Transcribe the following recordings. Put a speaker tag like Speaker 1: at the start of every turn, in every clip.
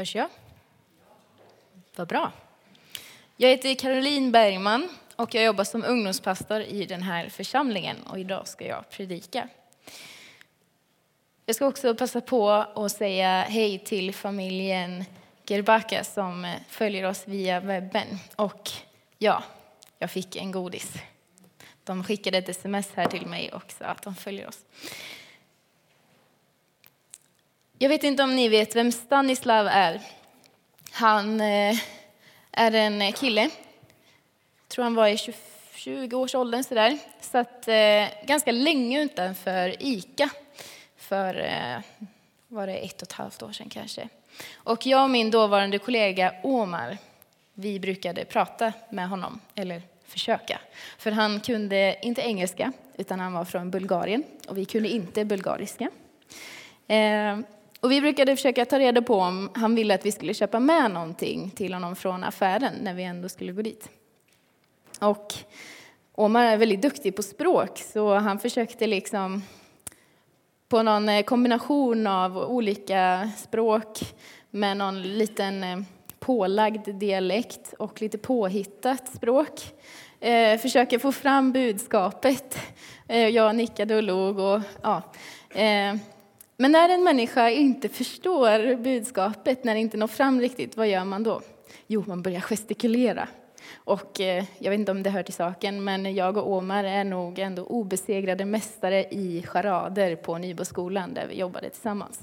Speaker 1: Hörs jag? Vad bra. Jag heter Caroline Bergman och jag jobbar som ungdomspastor i den här församlingen och idag ska jag predika. Jag ska också passa på att säga hej till familjen Gerbaka som följer oss via webben. Och ja, jag fick en godis. De skickade ett sms här till mig och sa att de följer oss. Jag vet inte om ni vet vem Stanislav är. Han eh, är en kille. Jag tror han var i 20-årsåldern sådär. Satt eh, ganska länge utanför ICA för eh, var det ett och ett halvt år sedan kanske. Och jag och min dåvarande kollega Omar, vi brukade prata med honom, eller försöka. För han kunde inte engelska, utan han var från Bulgarien och vi kunde inte bulgariska. Och vi brukade försöka ta reda på om han ville att vi skulle köpa med någonting till honom från affären när vi ändå skulle gå dit. Och Omar är väldigt duktig på språk, så han försökte liksom på någon eh, kombination av olika språk med någon liten eh, pålagd dialekt och lite påhittat språk. Eh, försöker få fram budskapet. Eh, jag nickade och log. Och, ja. Eh, men när en människa inte förstår budskapet, när det inte når fram riktigt, vad gör man då? Jo, man börjar gestikulera. Och eh, jag vet inte om det hör till saken, men jag och Omar är nog ändå obesegrade mästare i charader på Nyboskolan där vi jobbade tillsammans.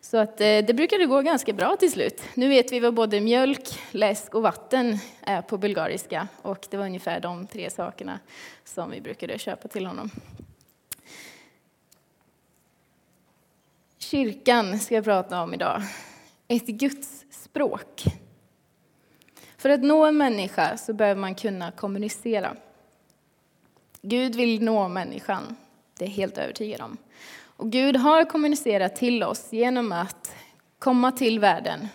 Speaker 1: Så att eh, det brukade gå ganska bra till slut. Nu vet vi vad både mjölk, läsk och vatten är på bulgariska och det var ungefär de tre sakerna som vi brukade köpa till honom. Kyrkan ska jag prata om idag. Ett Guds språk. För att nå en människa så behöver man kunna kommunicera. Gud vill nå människan, det är jag helt övertygad om. Och Gud har kommunicerat till oss genom att komma till världen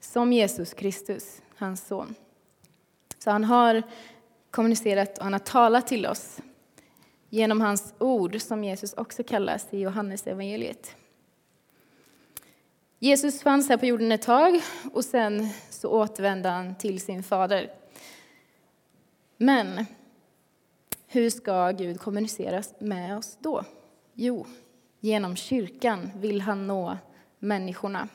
Speaker 1: som Jesus Kristus, hans son. Så han har kommunicerat och han har talat till oss genom hans ord, som Jesus också kallas i Johannes evangeliet. Jesus fanns här på jorden ett tag och sen så återvände han till sin fader. Men hur ska Gud kommunicera med oss då? Jo, genom kyrkan vill han nå människorna.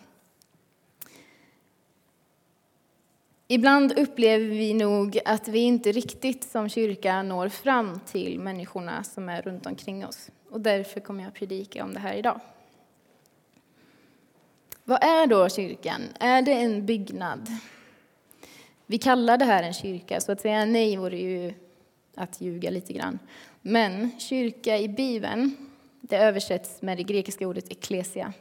Speaker 1: Ibland upplever vi nog att vi inte riktigt som kyrka når fram till människorna som är runt omkring oss. Och därför kommer jag att predika om det här idag. Vad är då kyrkan? Är det en byggnad? Vi kallar det här en kyrka, så att säga nej vore ju att ljuga lite grann. Men kyrka i Bibeln, det översätts med det grekiska ordet eklesia.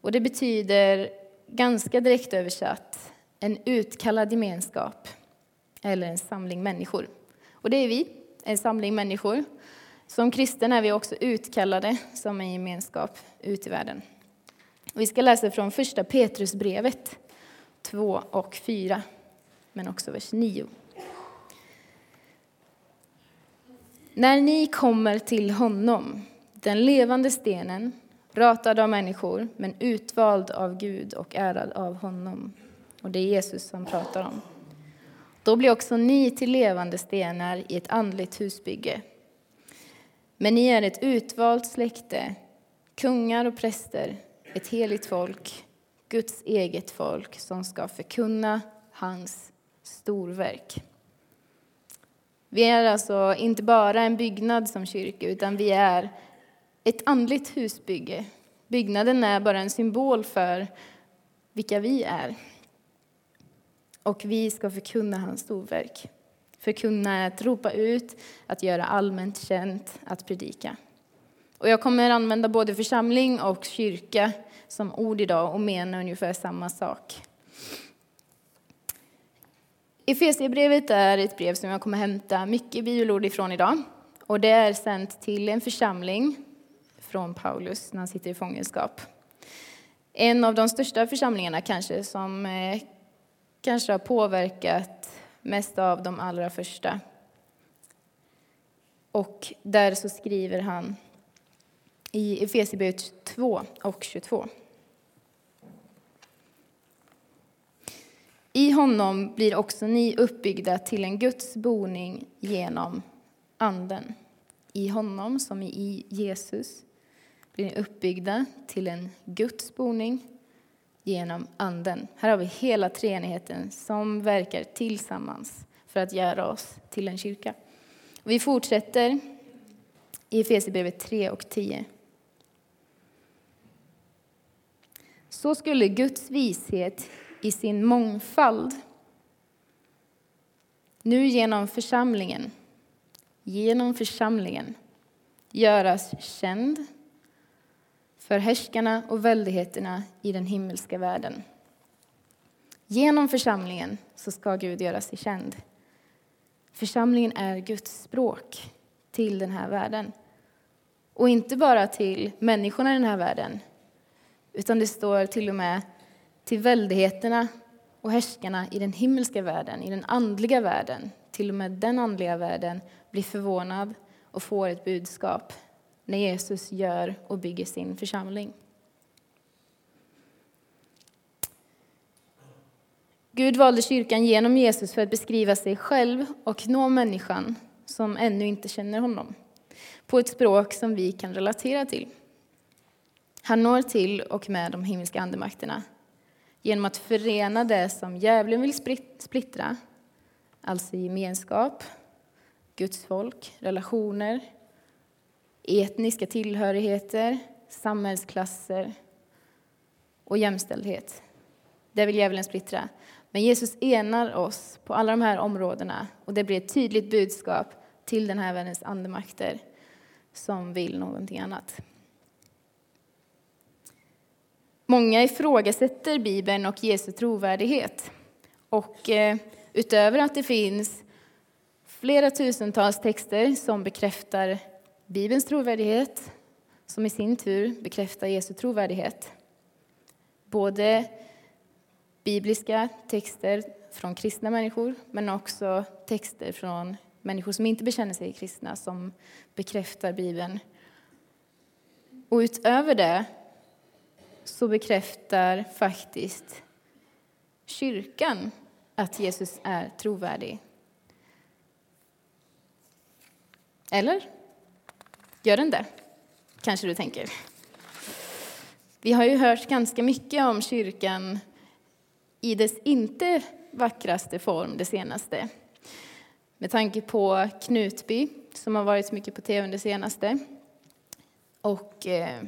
Speaker 1: Och det betyder ganska direkt översatt en utkallad gemenskap eller en samling människor. Och det är vi, en samling människor. Som kristen är vi också utkallade som en gemenskap ut i världen. Vi ska läsa från första Petrusbrevet 2 och 4, men också vers 9. När ni kommer till honom, den levande stenen, ratad av människor, men utvald av Gud och ärad av honom, och det är Jesus som pratar om. Då blir också ni till levande stenar i ett andligt husbygge. Men ni är ett utvalt släkte, kungar och präster, ett heligt folk, Guds eget folk som ska förkunna hans storverk. Vi är alltså inte bara en byggnad som kyrka, utan vi är ett andligt husbygge. Byggnaden är bara en symbol för vilka vi är. Och vi ska förkunna hans storverk. Förkunna är att ropa ut, att göra allmänt känt, att predika. Och jag kommer använda både församling och kyrka som ord idag och mena ungefär samma sak. Efesierbrevet är ett brev som jag kommer hämta mycket bibelord ifrån idag. Och det är sänt till en församling från Paulus när han sitter i fångenskap. En av de största församlingarna kanske som eh, kanske har påverkat mest av de allra första. Och där så skriver han i Efesierbrevet 2 och 22. I honom blir också ni uppbyggda till en Guds boning genom Anden. I honom, som i Jesus, blir ni uppbyggda till en Guds boning genom Anden. Här har vi hela treenigheten som verkar tillsammans för att göra oss till en kyrka. Vi fortsätter i Efesierbrevet 3 och 10. Så skulle Guds vishet i sin mångfald nu genom församlingen, genom församlingen göras känd för härskarna och väldigheterna i den himmelska världen. Genom församlingen så ska Gud göra sig känd. Församlingen är Guds språk till den här världen. Och inte bara till människorna i den här världen, utan det står till och med till väldigheterna och härskarna i den himmelska världen, i den andliga världen. Till och med den andliga världen blir förvånad och får ett budskap när Jesus gör och bygger sin församling. Gud valde kyrkan genom Jesus för att beskriva sig själv och nå människan som ännu inte känner honom på ett språk som vi kan relatera till. Han når till och med de himmelska andemakterna genom att förena det som djävulen vill splittra, alltså gemenskap, Guds folk, relationer, etniska tillhörigheter, samhällsklasser och jämställdhet. Det vill djävulen splittra. Men Jesus enar oss på alla de här områdena och det blir ett tydligt budskap till den här världens andemakter som vill någonting annat. Många ifrågasätter Bibeln och Jesu trovärdighet. Och eh, utöver att det finns flera tusentals texter som bekräftar Bibelns trovärdighet, som i sin tur bekräftar Jesu trovärdighet. Både bibliska texter från kristna människor, men också texter från människor som inte bekänner sig kristna, som bekräftar Bibeln. Och utöver det så bekräftar faktiskt kyrkan att Jesus är trovärdig. Eller? Gör den det? Kanske du tänker. Vi har ju hört ganska mycket om kyrkan i dess inte vackraste form det senaste. Med tanke på Knutby, som har varit mycket på tv det senaste. Och eh,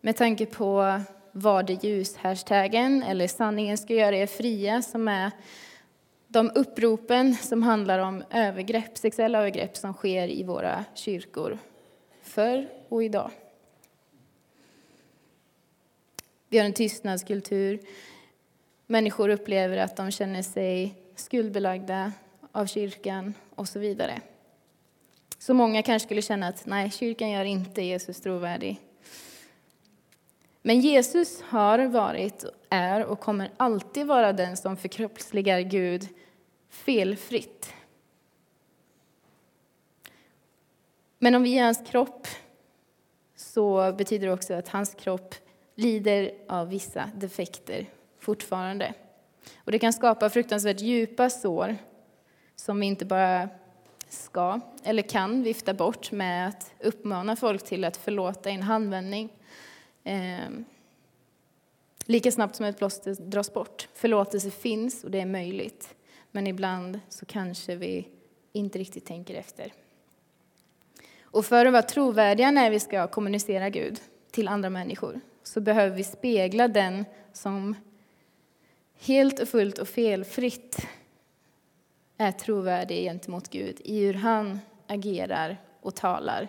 Speaker 1: med tanke på vad det ljus-hashtaggen eller sanningen ska göra er fria, som är de uppropen som handlar om övergrepp, sexuella övergrepp som sker i våra kyrkor, förr och idag. Vi har en tystnadskultur. Människor upplever att de känner sig skuldbelagda av kyrkan och så vidare. Så många kanske skulle känna att nej, kyrkan gör inte Jesus trovärdig. Men Jesus har varit, är och kommer alltid vara den som förkroppsligar Gud felfritt. Men om vi är hans kropp så betyder det också att hans kropp lider av vissa defekter fortfarande. Och det kan skapa fruktansvärt djupa sår som vi inte bara ska eller kan vifta bort med att uppmana folk till att förlåta i en handvändning. Eh, lika snabbt som ett plåster dras bort. Förlåtelse finns och det är möjligt. Men ibland så kanske vi inte riktigt tänker efter. Och för att vara trovärdiga när vi ska kommunicera Gud till andra människor så behöver vi spegla den som helt och fullt och felfritt är trovärdig gentemot Gud i hur han agerar och talar.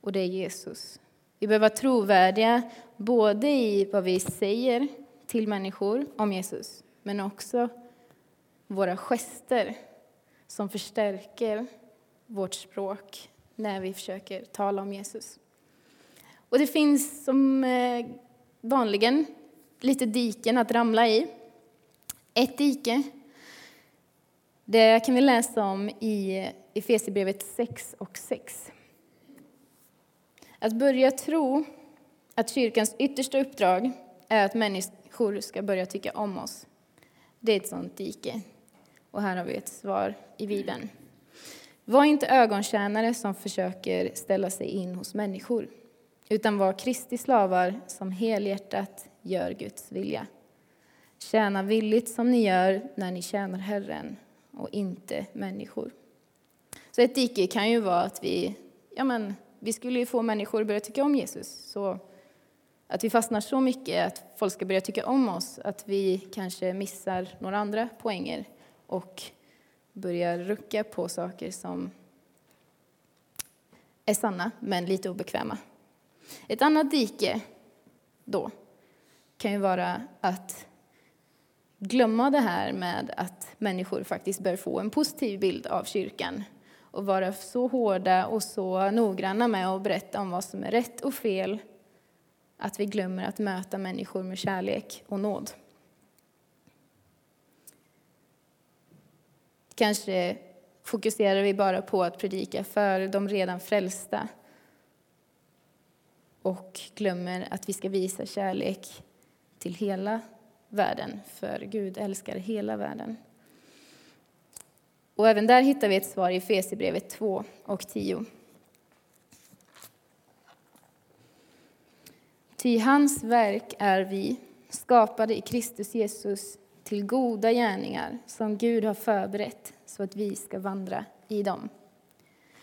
Speaker 1: Och det är Jesus. Vi behöver vara trovärdiga både i vad vi säger till människor om Jesus, men också våra gester som förstärker vårt språk när vi försöker tala om Jesus. Och det finns som eh, vanligen lite diken att ramla i. Ett dike det kan vi läsa om i Efesierbrevet 6 och 6. Att börja tro att kyrkans yttersta uppdrag är att människor ska börja tycka om oss Det är ett sånt dike. Och här har vi ett svar i Bibeln. Var inte ögontjänare som försöker ställa sig in hos människor, utan var Kristi slavar som helhjärtat gör Guds vilja. Tjäna villigt som ni gör när ni tjänar Herren och inte människor. Så ett dike kan ju vara att vi, ja men, vi skulle ju få människor att börja tycka om Jesus. Så att vi fastnar så mycket att folk ska börja tycka om oss att vi kanske missar några andra poänger och börjar rucka på saker som är sanna men lite obekväma. Ett annat dike då kan ju vara att glömma det här med att människor faktiskt bör få en positiv bild av kyrkan och vara så hårda och så noggranna med att berätta om vad som är rätt och fel att vi glömmer att möta människor med kärlek och nåd. Kanske fokuserar vi bara på att predika för de redan frälsta och glömmer att vi ska visa kärlek till hela världen, för Gud älskar hela världen. Och även där hittar vi ett svar i Efesierbrevet 2 och 10. Ty hans verk är vi, skapade i Kristus Jesus till goda gärningar som Gud har förberett så att vi ska vandra i dem.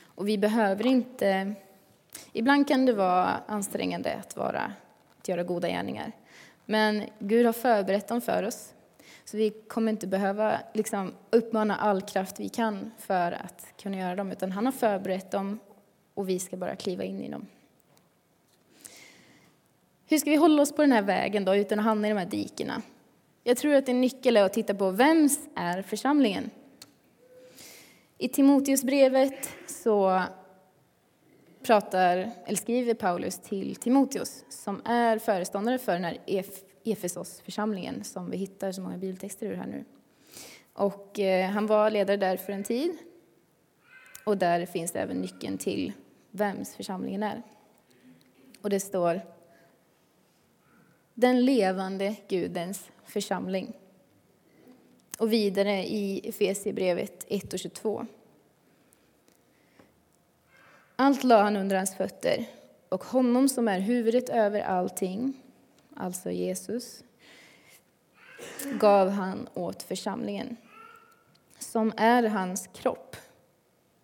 Speaker 1: Och vi behöver inte... Ibland kan det vara ansträngande att, vara, att göra goda gärningar. Men Gud har förberett dem för oss. Så vi kommer inte behöva liksom, uppmana all kraft vi kan för att kunna göra dem, utan han har förberett dem och vi ska bara kliva in i dem. Hur ska vi hålla oss på den här vägen då, utan att hamna i de här dikena? Jag tror att en nyckel är att titta på vems är församlingen? I Timoteusbrevet så pratar, eller skriver Paulus till Timoteus som är föreståndare för den här Efesos-församlingen som vi hittar så många bibeltexter ur här nu. Och eh, han var ledare där för en tid. Och där finns det även nyckeln till vems församlingen är. Och det står den levande Gudens församling. Och vidare i Efesierbrevet 1 och 22. Allt la han under hans fötter, och honom som är huvudet över allting, alltså Jesus, gav han åt församlingen, som är hans kropp,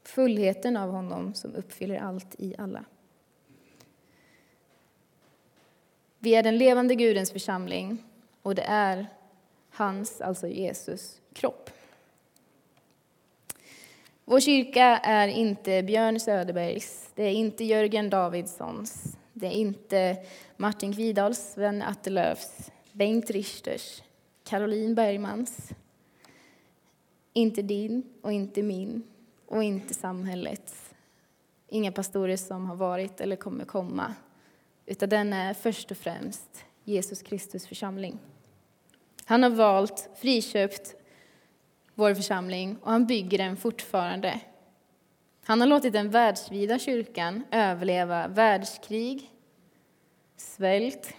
Speaker 1: fullheten av honom som uppfyller allt i alla. Vi är den levande Gudens församling och det är hans, alltså Jesus, kropp. Vår kyrka är inte Björn Söderbergs, det är inte Jörgen Davidssons, det är inte Martin Kvidals, Sven Attelöfs, Bengt Richters, Caroline Bergmans. Inte din och inte min och inte samhällets. Inga pastorer som har varit eller kommer komma, utan den är först och främst Jesus Kristus församling. Han har valt, friköpt vår församling och han bygger den fortfarande. Han har låtit den världsvida kyrkan överleva världskrig, svält,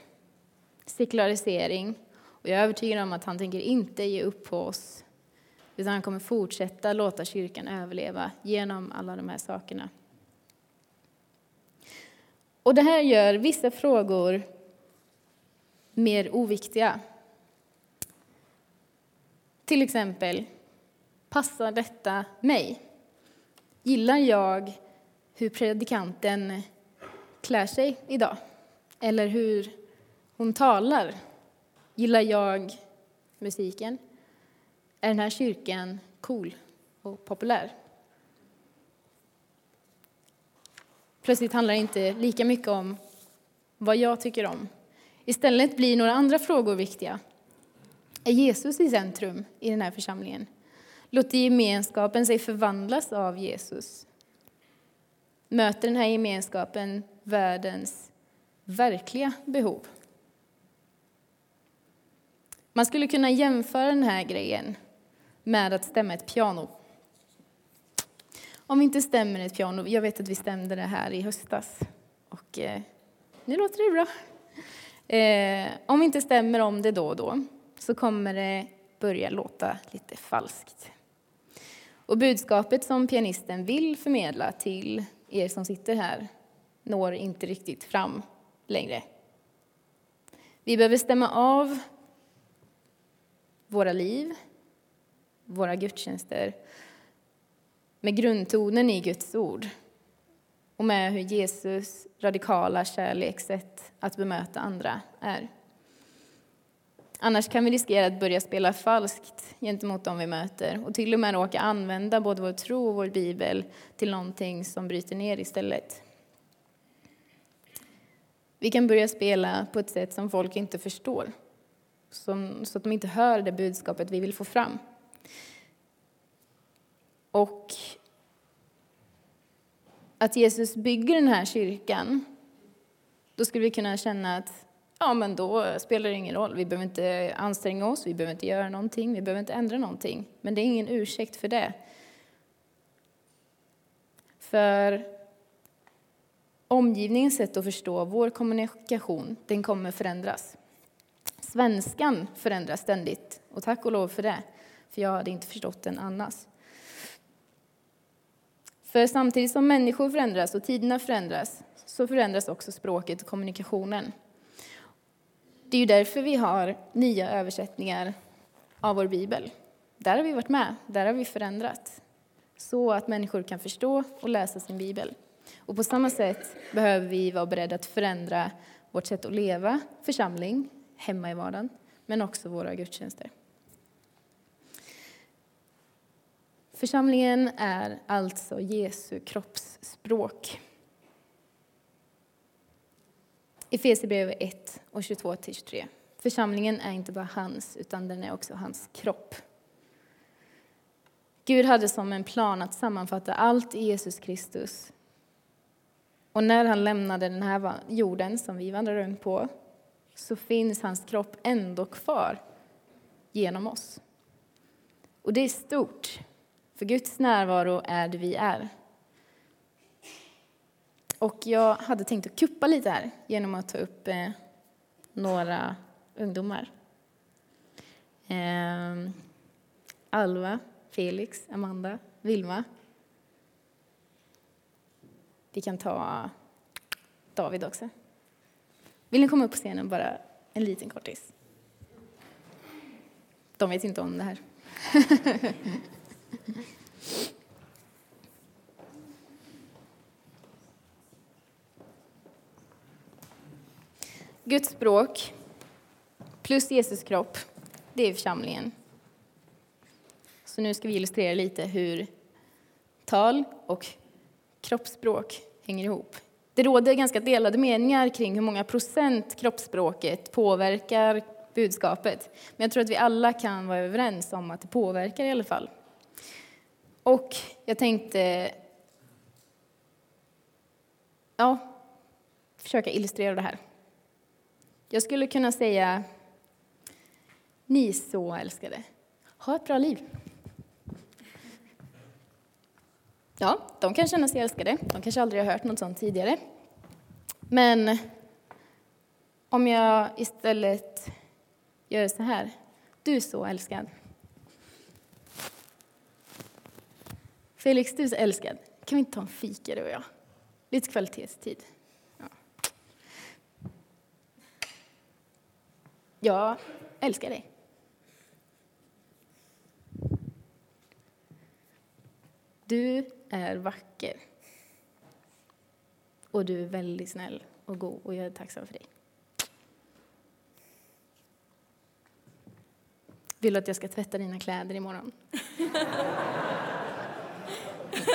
Speaker 1: sekularisering och jag är övertygad om att han tänker inte ge upp på oss utan han kommer fortsätta låta kyrkan överleva genom alla de här sakerna. Och det här gör vissa frågor mer oviktiga. Till exempel, passar detta mig? Gillar jag hur predikanten klär sig idag? Eller hur hon talar? Gillar jag musiken? Är den här kyrkan cool och populär? Plötsligt handlar det inte lika mycket om vad jag tycker om. Istället blir några andra frågor viktiga. Är Jesus i centrum i den här församlingen? Låter gemenskapen sig förvandlas av Jesus? Möter den här gemenskapen världens verkliga behov? Man skulle kunna jämföra den här grejen med att stämma ett piano. Om vi inte stämmer ett piano, jag vet att vi stämde det här i höstas, och eh, nu låter det bra. Eh, om vi inte stämmer om det då och då, så kommer det börja låta lite falskt. Och budskapet som pianisten vill förmedla till er som sitter här når inte riktigt fram längre. Vi behöver stämma av våra liv, våra gudstjänster med grundtonen i Guds ord och med hur Jesus radikala kärlekssätt att bemöta andra är. Annars kan vi riskera att börja spela falskt gentemot dem vi möter och till och med råka använda både vår tro och vår bibel till någonting som bryter ner istället. Vi kan börja spela på ett sätt som folk inte förstår, som, så att de inte hör det budskapet vi vill få fram. Och att Jesus bygger den här kyrkan, då skulle vi kunna känna att ja, men då spelar det ingen roll. Vi behöver inte anstränga oss, vi behöver inte göra någonting, vi behöver inte ändra någonting. Men det är ingen ursäkt för det. För omgivningens sätt att förstå vår kommunikation, den kommer förändras. Svenskan förändras ständigt, och tack och lov för det, för jag hade inte förstått den annars. För samtidigt som människor förändras och tiderna förändras, så förändras också språket och kommunikationen. Det är ju därför vi har nya översättningar av vår bibel. Där har vi varit med, där har vi förändrat, så att människor kan förstå och läsa sin bibel. Och på samma sätt behöver vi vara beredda att förändra vårt sätt att leva, församling, hemma i vardagen, men också våra gudstjänster. Församlingen är alltså Jesu kroppsspråk. Efesierbrevet 1 och 22-23. Församlingen är inte bara hans, utan den är också hans kropp. Gud hade som en plan att sammanfatta allt i Jesus Kristus. Och när han lämnade den här jorden som vi vandrar runt på så finns hans kropp ändå kvar genom oss. Och det är stort, för Guds närvaro är det vi är. Och jag hade tänkt att kuppa lite här genom att ta upp eh, några ungdomar. Eh, Alva, Felix, Amanda, Vilma. Vi kan ta David också. Vill ni komma upp på scenen bara en liten kortis? De vet inte om det här. Guds språk plus Jesus kropp, det är församlingen. Så nu ska vi illustrera lite hur tal och kroppsspråk hänger ihop. Det råder ganska delade meningar kring hur många procent kroppsspråket påverkar budskapet. Men jag tror att vi alla kan vara överens om att det påverkar i alla fall. Och jag tänkte ja, försöka illustrera det här. Jag skulle kunna säga, ni så älskade, ha ett bra liv. Ja, de kan känna sig älskade. De kanske aldrig har hört något sånt tidigare. Men om jag istället gör så här. Du är så älskad. Felix, du är så älskad. Kan vi inte ta en fika du och jag? Lite kvalitetstid. Jag älskar dig. Du är vacker. Och du är väldigt snäll och god och jag är tacksam för dig. Vill du att jag ska tvätta dina kläder imorgon?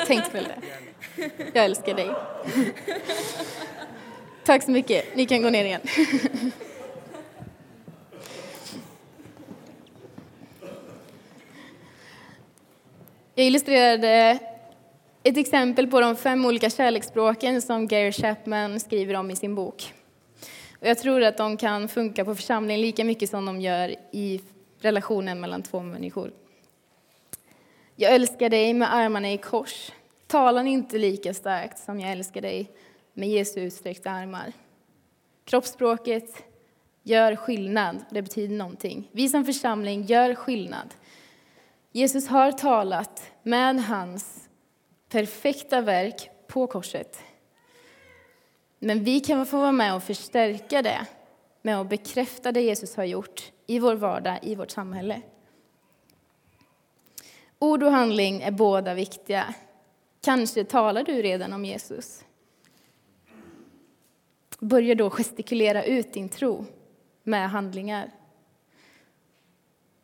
Speaker 1: Tänk väl det. Jag älskar dig. Tack så mycket. Ni kan gå ner igen. Jag illustrerade ett exempel på de fem olika kärleksspråken som Gary Chapman skriver om i sin bok. Och jag tror att de kan funka på församlingen lika mycket som de gör i relationen mellan två människor. Jag älskar dig med armarna i kors. Tala inte lika starkt som jag älskar dig med Jesu utsträckta armar. Kroppsspråket gör skillnad. Det betyder någonting. Vi som församling gör skillnad. Jesus har talat med hans perfekta verk på korset. Men vi kan få vara med och förstärka det med att bekräfta det Jesus har gjort i vår vardag, i vårt samhälle. Ord och handling är båda viktiga. Kanske talar du redan om Jesus. Börja då gestikulera ut din tro med handlingar.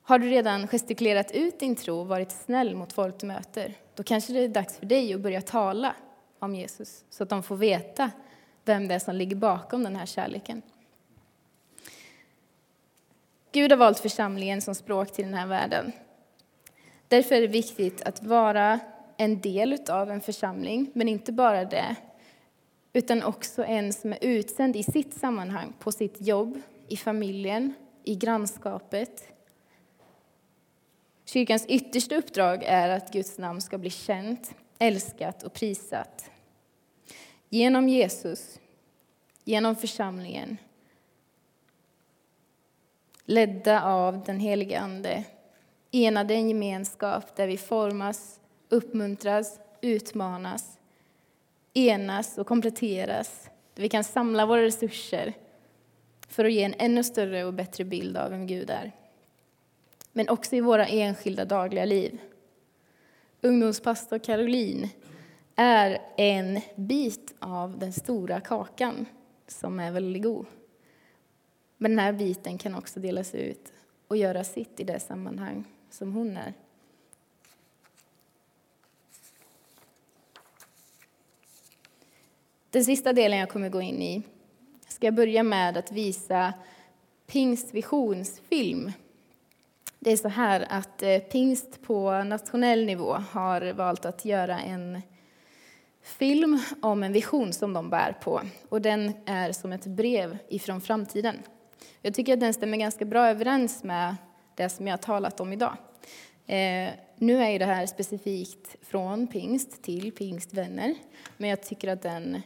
Speaker 1: Har du redan gestikulerat ut din tro och varit snäll mot folk du möter, då kanske det är dags för dig att börja tala om Jesus så att de får veta vem det är som ligger bakom den här kärleken. Gud har valt församlingen som språk till den här världen. Därför är det viktigt att vara en del av en församling, men inte bara det, utan också en som är utsänd i sitt sammanhang, på sitt jobb, i familjen, i grannskapet. Kyrkans yttersta uppdrag är att Guds namn ska bli känt, älskat och prisat. Genom Jesus, genom församlingen, ledda av den helige Ande, enade en gemenskap där vi formas, uppmuntras, utmanas, enas och kompletteras, där vi kan samla våra resurser för att ge en ännu större och bättre bild av vem Gud är. Men också i våra enskilda dagliga liv. Ungdomspastor Caroline är en bit av den stora kakan som är väldigt god. Men den här biten kan också delas ut och göra sitt i det sammanhang som hon är. Den sista delen jag kommer gå in i ska jag börja med att visa Pingstvisionsfilm. Det är så här att eh, Pingst på nationell nivå har valt att göra en film om en vision som de bär på. Och den är som ett brev ifrån framtiden. Jag tycker att den stämmer ganska bra överens med det som jag har talat om idag. Eh, nu är det här specifikt från pingst till pingstvänner, men jag tycker att den...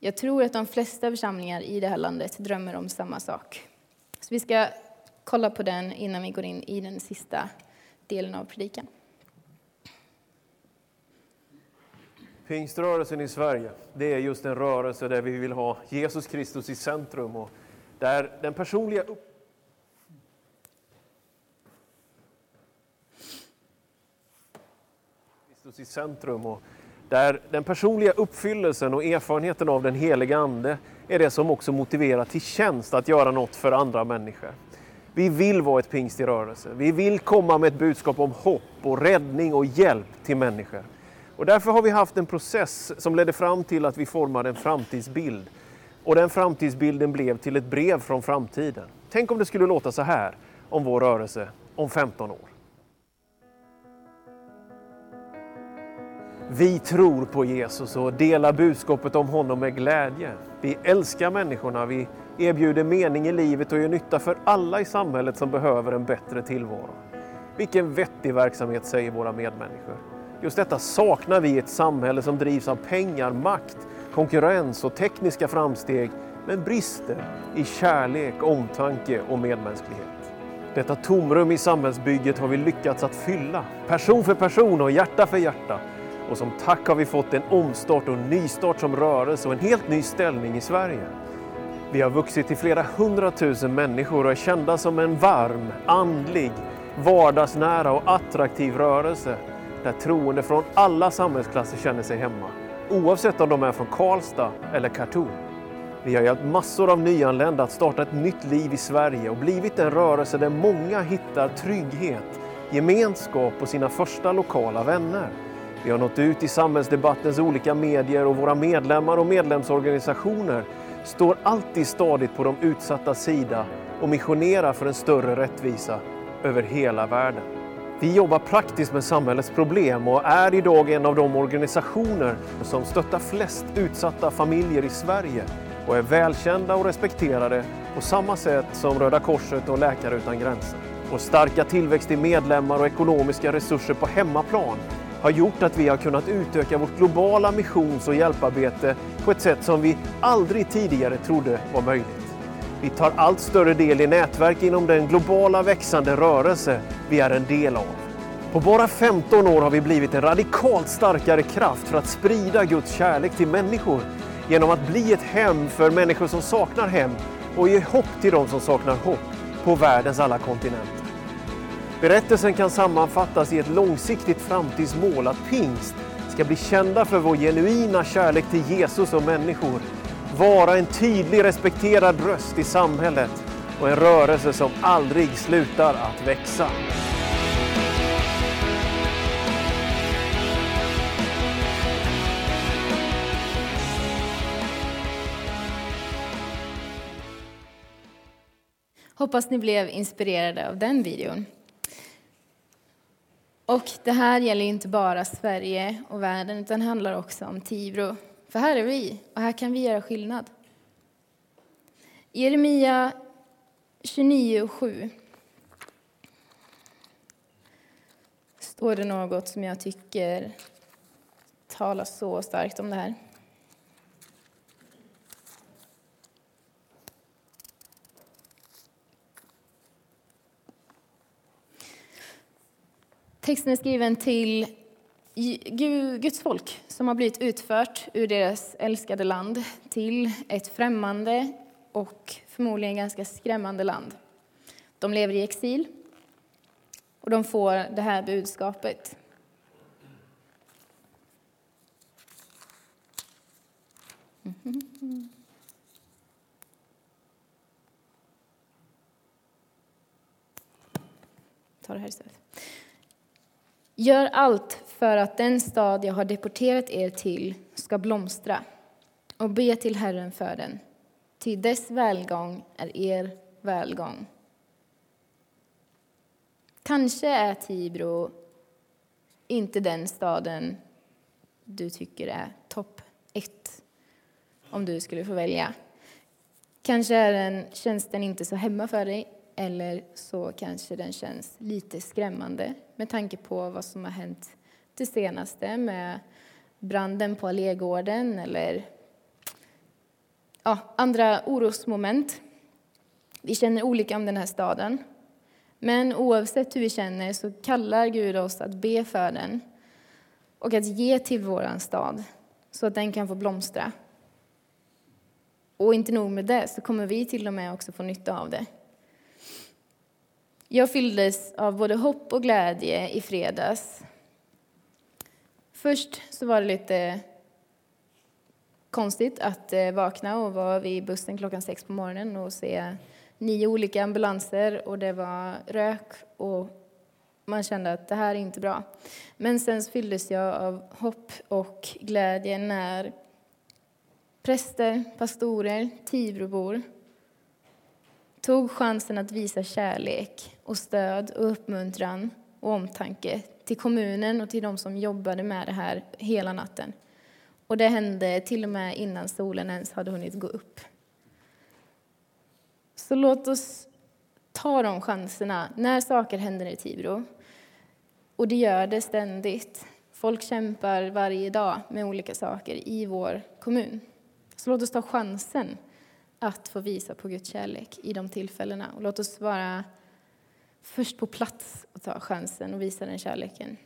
Speaker 1: Jag tror att de flesta församlingar i det här landet drömmer om samma sak. Så vi ska kolla på den innan vi går in i den sista delen av predikan.
Speaker 2: Pingströrelsen i Sverige, det är just en rörelse där vi vill ha Jesus Kristus i centrum och där den personliga upp Kristus i centrum och där den personliga uppfyllelsen och erfarenheten av den heliga Ande är det som också motiverar till tjänst att göra något för andra människor. Vi vill vara ett pingst i rörelse. Vi vill komma med ett budskap om hopp och räddning och hjälp till människor. Och därför har vi haft en process som ledde fram till att vi formade en framtidsbild. Och den framtidsbilden blev till ett brev från framtiden. Tänk om det skulle låta så här om vår rörelse om 15 år. Vi tror på Jesus och delar budskapet om honom med glädje. Vi älskar människorna, vi erbjuder mening i livet och gör nytta för alla i samhället som behöver en bättre tillvaro. Vilken vettig verksamhet, säger våra medmänniskor. Just detta saknar vi i ett samhälle som drivs av pengar, makt, konkurrens och tekniska framsteg, men brister i kärlek, omtanke och medmänsklighet. Detta tomrum i samhällsbygget har vi lyckats att fylla, person för person och hjärta för hjärta. Och som tack har vi fått en omstart och nystart som rörelse och en helt ny ställning i Sverige. Vi har vuxit till flera hundratusen människor och är kända som en varm, andlig, vardagsnära och attraktiv rörelse där troende från alla samhällsklasser känner sig hemma, oavsett om de är från Karlstad eller Khartoum. Vi har hjälpt massor av nyanlända att starta ett nytt liv i Sverige och blivit en rörelse där många hittar trygghet, gemenskap och sina första lokala vänner. Vi har nått ut i samhällsdebattens olika medier och våra medlemmar och medlemsorganisationer står alltid stadigt på de utsatta sida och missionerar för en större rättvisa över hela världen. Vi jobbar praktiskt med samhällets problem och är idag en av de organisationer som stöttar flest utsatta familjer i Sverige och är välkända och respekterade på samma sätt som Röda Korset och Läkare utan gränser. Vår starka tillväxt i medlemmar och ekonomiska resurser på hemmaplan har gjort att vi har kunnat utöka vårt globala missions och hjälparbete på ett sätt som vi aldrig tidigare trodde var möjligt. Vi tar allt större del i nätverk inom den globala växande rörelse vi är en del av. På bara 15 år har vi blivit en radikalt starkare kraft för att sprida Guds kärlek till människor genom att bli ett hem för människor som saknar hem och ge hopp till de som saknar hopp på världens alla kontinenter. Berättelsen kan sammanfattas i ett långsiktigt framtidsmål att pingst ska bli kända för vår genuina kärlek till Jesus och människor, vara en tydlig respekterad röst i samhället och en rörelse som aldrig slutar att växa.
Speaker 1: Hoppas ni blev inspirerade av den videon. Och det här gäller inte bara Sverige och världen, utan handlar också om Tibro. För här är vi, och här kan vi göra skillnad. Jeremia 29.7 står det något som jag tycker talar så starkt om det här. Texten är skriven till Guds folk som har blivit utfört ur deras älskade land till ett främmande och förmodligen ganska skrämmande land. De lever i exil och de får det här budskapet. Ta det här istället. Gör allt för att den stad jag har deporterat er till ska blomstra och be till Herren för den, ty dess välgång är er välgång. Kanske är Tibro inte den staden du tycker är topp ett, om du skulle få välja. Kanske är den, känns den inte så hemma för dig, eller så kanske den känns lite skrämmande med tanke på vad som har hänt det senaste med branden på Allégården eller ja, andra orosmoment. Vi känner olika om den här staden. Men oavsett hur vi känner så kallar Gud oss att be för den och att ge till vår stad så att den kan få blomstra. Och inte nog med det, så kommer vi till och med också få nytta av det. Jag fylldes av både hopp och glädje i fredags. Först så var det lite konstigt att eh, vakna och vara vid bussen klockan sex på morgonen och se nio olika ambulanser och det var rök och man kände att det här är inte bra. Men sen fylldes jag av hopp och glädje när präster, pastorer, Tibrobor tog chansen att visa kärlek och stöd och uppmuntran och omtanke till kommunen och till de som jobbade med det här hela natten. Och det hände till och med innan solen ens hade hunnit gå upp. Så låt oss ta de chanserna när saker händer i Tibro. Och det gör det ständigt. Folk kämpar varje dag med olika saker i vår kommun. Så låt oss ta chansen att få visa på Guds kärlek i de tillfällena. Och låt oss vara först på plats och ta chansen och visa den kärleken.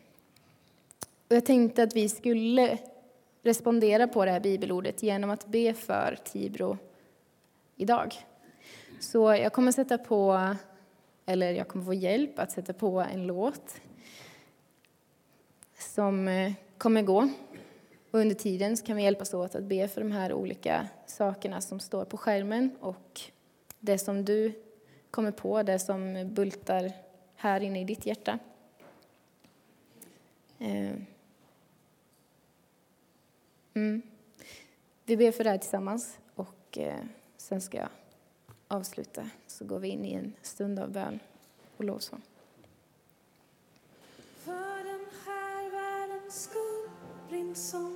Speaker 1: Och jag tänkte att vi skulle respondera på det här bibelordet genom att be för Tibro idag. Så jag kommer sätta på, eller jag kommer få hjälp att sätta på en låt som eh, kommer gå och under tiden kan vi hjälpas åt att be för de här olika sakerna som står på skärmen och det som du kommer på, det som bultar här inne i ditt hjärta. Eh. Mm. Vi ber för det här tillsammans och eh, sen ska jag avsluta så går vi in i en stund av bön och lovsång. För den här världens skull, som